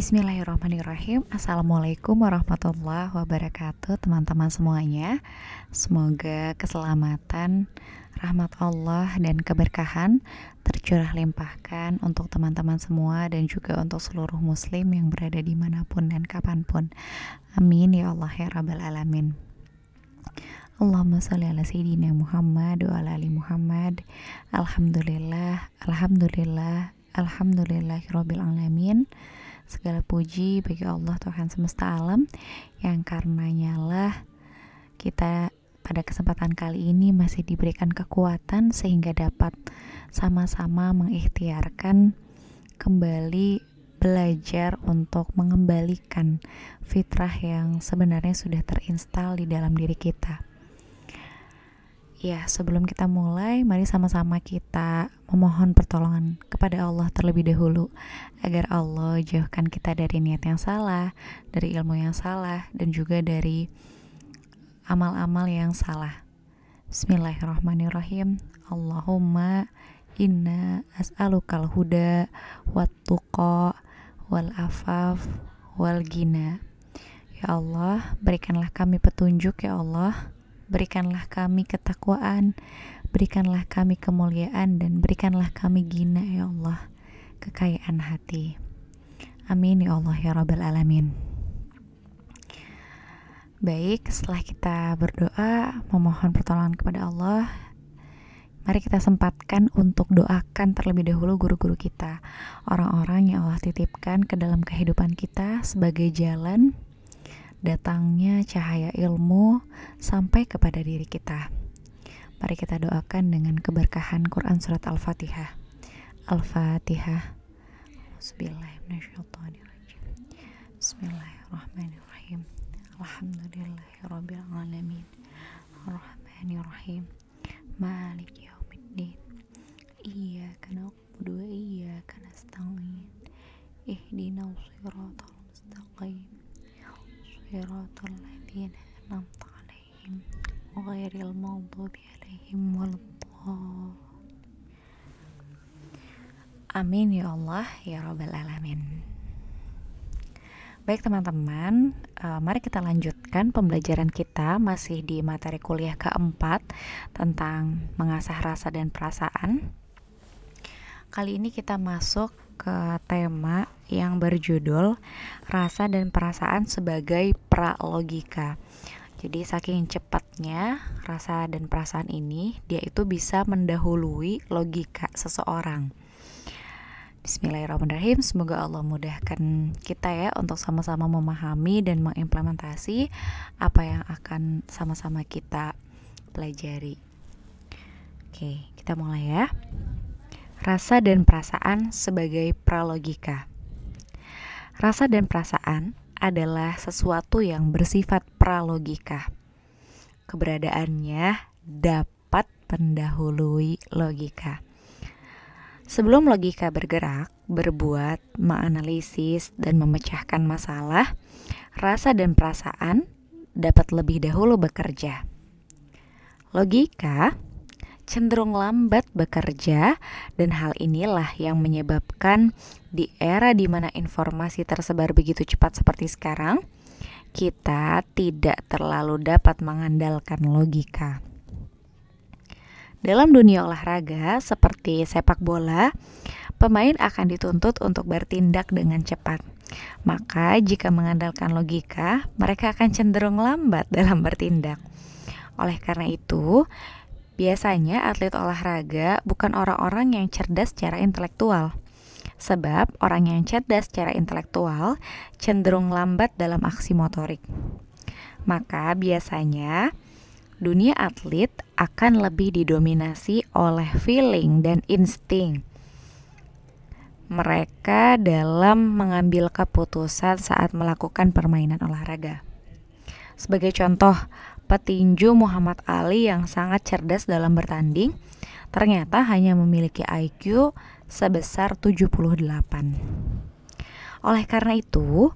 Bismillahirrahmanirrahim. Assalamualaikum warahmatullahi wabarakatuh Teman-teman semuanya. Semoga keselamatan Rahmat Allah dan keberkahan Tercurah limpahkan Untuk teman-teman semua Dan juga untuk seluruh muslim Yang berada di mana pun dan kapan pun. Amin ya Allah ya Rabbal Alamin. Allahumma salli ala Sayyidina Muhammad wa ala ali Muhammad. Alhamdulillah Alhamdulillah Alhamdulillahirabbil alamin Segala puji bagi Allah Tuhan semesta alam yang karenanya lah kita pada kesempatan kali ini masih diberikan kekuatan sehingga dapat sama-sama mengikhtiarkan kembali belajar untuk mengembalikan fitrah yang sebenarnya sudah terinstal di dalam diri kita. Ya, sebelum kita mulai, mari sama-sama kita memohon pertolongan kepada Allah terlebih dahulu agar Allah jauhkan kita dari niat yang salah, dari ilmu yang salah, dan juga dari amal-amal yang salah. Bismillahirrahmanirrahim. Allahumma inna as'alukal huda wat tuqa wal afaf wal gina. Ya Allah, berikanlah kami petunjuk ya Allah Berikanlah kami ketakwaan, berikanlah kami kemuliaan, dan berikanlah kami gina, ya Allah, kekayaan hati. Amin ya Allah ya Rabbal Alamin. Baik, setelah kita berdoa, memohon pertolongan kepada Allah, mari kita sempatkan untuk doakan terlebih dahulu guru-guru kita, orang-orang yang Allah titipkan ke dalam kehidupan kita sebagai jalan datangnya cahaya ilmu sampai kepada diri kita. Mari kita doakan dengan keberkahan Quran Surat Al-Fatihah. Al-Fatihah. Bismillahirrahmanirrahim. Alhamdulillahirabbil alamin. Arrahmanirrahim. Malik yaumiddin. Iyyaka na'budu wa iyyaka nasta'in. Ihdinas siratal غير المغضوب عليهم ولا Amin ya Allah ya Rabbal Alamin Baik teman-teman, uh, mari kita lanjutkan pembelajaran kita masih di materi kuliah keempat tentang mengasah rasa dan perasaan. Kali ini kita masuk ke tema yang berjudul Rasa dan Perasaan sebagai Pralogika. Jadi saking cepatnya rasa dan perasaan ini, dia itu bisa mendahului logika seseorang. Bismillahirrahmanirrahim. Semoga Allah mudahkan kita ya untuk sama-sama memahami dan mengimplementasi apa yang akan sama-sama kita pelajari. Oke, kita mulai ya rasa dan perasaan sebagai pralogika. Rasa dan perasaan adalah sesuatu yang bersifat pralogika. Keberadaannya dapat mendahului logika. Sebelum logika bergerak, berbuat, menganalisis, dan memecahkan masalah, rasa dan perasaan dapat lebih dahulu bekerja. Logika cenderung lambat bekerja dan hal inilah yang menyebabkan di era di mana informasi tersebar begitu cepat seperti sekarang, kita tidak terlalu dapat mengandalkan logika. Dalam dunia olahraga seperti sepak bola, pemain akan dituntut untuk bertindak dengan cepat. Maka, jika mengandalkan logika, mereka akan cenderung lambat dalam bertindak. Oleh karena itu, Biasanya atlet olahraga bukan orang-orang yang cerdas secara intelektual. Sebab orang yang cerdas secara intelektual cenderung lambat dalam aksi motorik. Maka biasanya dunia atlet akan lebih didominasi oleh feeling dan insting. Mereka dalam mengambil keputusan saat melakukan permainan olahraga. Sebagai contoh, petinju Muhammad Ali yang sangat cerdas dalam bertanding ternyata hanya memiliki IQ sebesar 78. Oleh karena itu,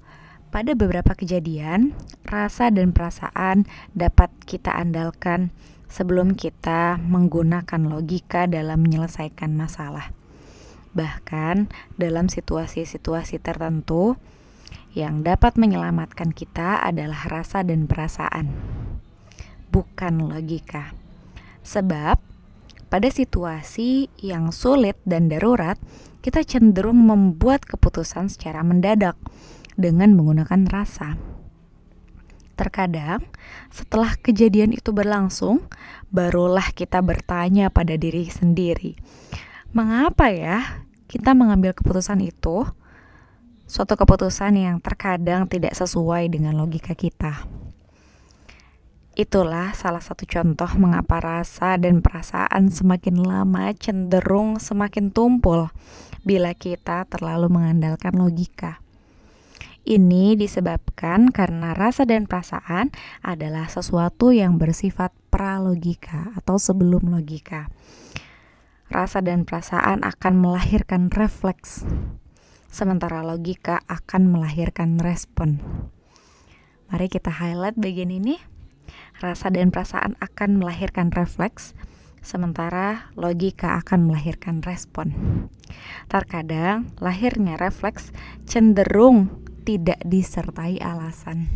pada beberapa kejadian, rasa dan perasaan dapat kita andalkan sebelum kita menggunakan logika dalam menyelesaikan masalah. Bahkan dalam situasi-situasi tertentu, yang dapat menyelamatkan kita adalah rasa dan perasaan, bukan logika. Sebab, pada situasi yang sulit dan darurat, kita cenderung membuat keputusan secara mendadak dengan menggunakan rasa. Terkadang, setelah kejadian itu berlangsung, barulah kita bertanya pada diri sendiri, "Mengapa ya kita mengambil keputusan itu?" Suatu keputusan yang terkadang tidak sesuai dengan logika kita. Itulah salah satu contoh mengapa rasa dan perasaan semakin lama cenderung semakin tumpul bila kita terlalu mengandalkan logika. Ini disebabkan karena rasa dan perasaan adalah sesuatu yang bersifat pralogika atau sebelum logika. Rasa dan perasaan akan melahirkan refleks, sementara logika akan melahirkan respon. Mari kita highlight bagian ini. Rasa dan perasaan akan melahirkan refleks, sementara logika akan melahirkan respon. Terkadang lahirnya refleks cenderung tidak disertai alasan.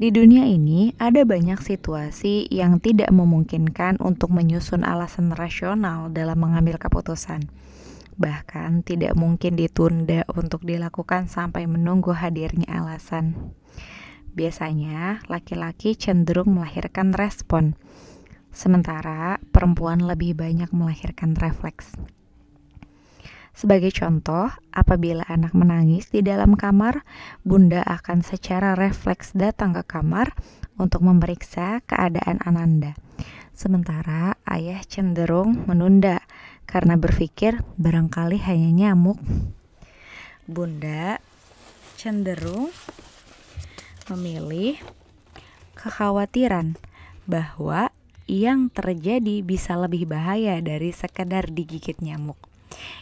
Di dunia ini ada banyak situasi yang tidak memungkinkan untuk menyusun alasan rasional dalam mengambil keputusan. Bahkan tidak mungkin ditunda untuk dilakukan sampai menunggu hadirnya alasan. Biasanya, laki-laki cenderung melahirkan respon, sementara perempuan lebih banyak melahirkan refleks. Sebagai contoh, apabila anak menangis di dalam kamar, bunda akan secara refleks datang ke kamar untuk memeriksa keadaan Ananda. Sementara ayah cenderung menunda karena berpikir barangkali hanya nyamuk. Bunda cenderung memilih kekhawatiran bahwa yang terjadi bisa lebih bahaya dari sekedar digigit nyamuk.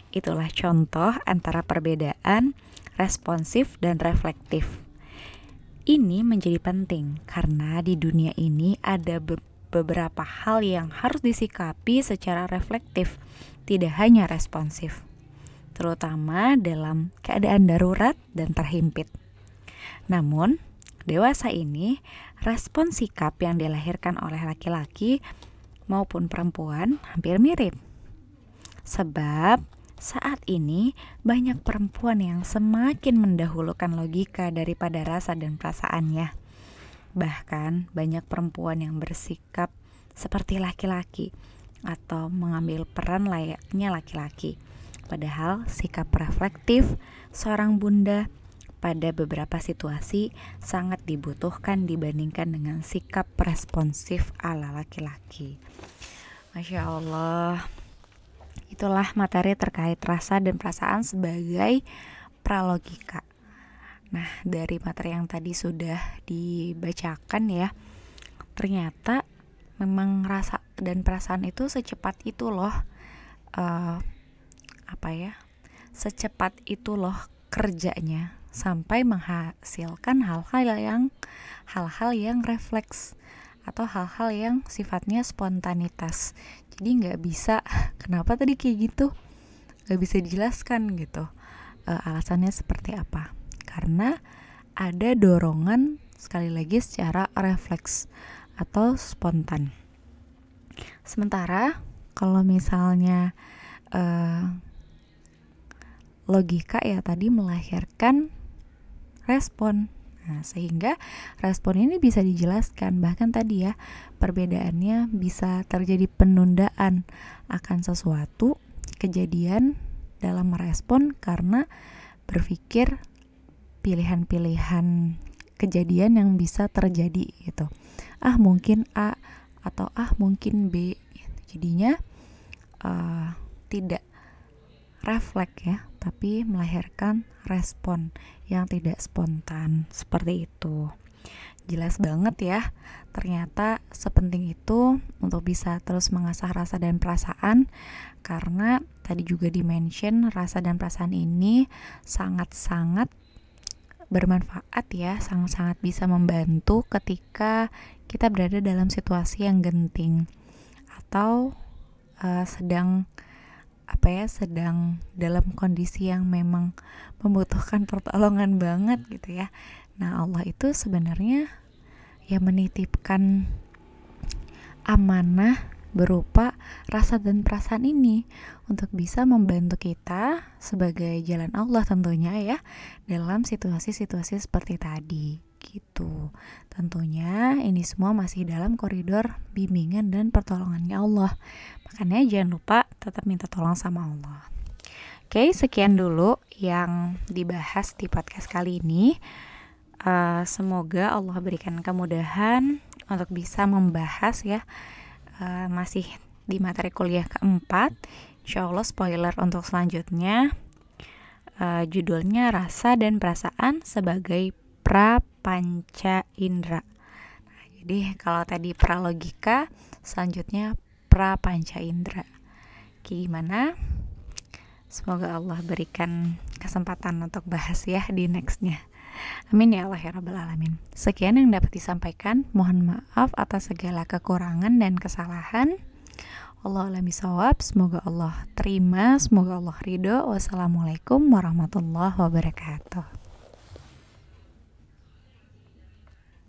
Itulah contoh antara perbedaan responsif dan reflektif. Ini menjadi penting karena di dunia ini ada be beberapa hal yang harus disikapi secara reflektif, tidak hanya responsif, terutama dalam keadaan darurat dan terhimpit. Namun, dewasa ini, respon sikap yang dilahirkan oleh laki-laki maupun perempuan hampir mirip Sebab saat ini banyak perempuan yang semakin mendahulukan logika daripada rasa dan perasaannya. Bahkan banyak perempuan yang bersikap seperti laki-laki atau mengambil peran layaknya laki-laki. Padahal sikap reflektif seorang bunda pada beberapa situasi sangat dibutuhkan dibandingkan dengan sikap responsif ala laki-laki. Masya Allah, Itulah materi terkait rasa dan perasaan sebagai pralogika. Nah, dari materi yang tadi sudah dibacakan ya, ternyata memang rasa dan perasaan itu secepat itu loh. Uh, apa ya? Secepat itu loh kerjanya sampai menghasilkan hal-hal yang hal-hal yang refleks atau hal-hal yang sifatnya spontanitas. Jadi nggak bisa kenapa tadi kayak gitu? Nggak bisa dijelaskan gitu e, alasannya seperti apa. Karena ada dorongan sekali lagi secara refleks atau spontan. Sementara kalau misalnya e, logika ya tadi melahirkan respon Nah, sehingga respon ini bisa dijelaskan bahkan tadi ya perbedaannya bisa terjadi penundaan akan sesuatu kejadian dalam merespon karena berpikir pilihan-pilihan kejadian yang bisa terjadi gitu. Ah, mungkin A atau ah mungkin B. Jadinya uh, tidak refleks ya, tapi melahirkan respon yang tidak spontan seperti itu. Jelas banget ya, ternyata sepenting itu untuk bisa terus mengasah rasa dan perasaan karena tadi juga dimention rasa dan perasaan ini sangat-sangat bermanfaat ya, sangat-sangat bisa membantu ketika kita berada dalam situasi yang genting atau uh, sedang apa ya sedang dalam kondisi yang memang membutuhkan pertolongan banget gitu ya nah Allah itu sebenarnya ya menitipkan amanah berupa rasa dan perasaan ini untuk bisa membantu kita sebagai jalan Allah tentunya ya dalam situasi-situasi seperti tadi gitu. Tentunya ini semua masih dalam koridor bimbingan dan pertolongannya Allah. Makanya jangan lupa tetap minta tolong sama Allah. Oke, sekian dulu yang dibahas di podcast kali ini. Uh, semoga Allah berikan kemudahan untuk bisa membahas ya. Uh, masih di materi kuliah keempat. Insya Allah spoiler untuk selanjutnya. Uh, Judulnya Rasa dan Perasaan sebagai Prapanca Indra. Nah, Jadi kalau tadi pralogika Selanjutnya Prapanca Indra Gimana? Semoga Allah berikan kesempatan untuk bahas ya di nextnya Amin ya Allah ya Rabbal Alamin. Sekian yang dapat disampaikan. Mohon maaf atas segala kekurangan dan kesalahan. Allah alami sawab. Semoga Allah terima. Semoga Allah ridho. Wassalamualaikum warahmatullahi wabarakatuh.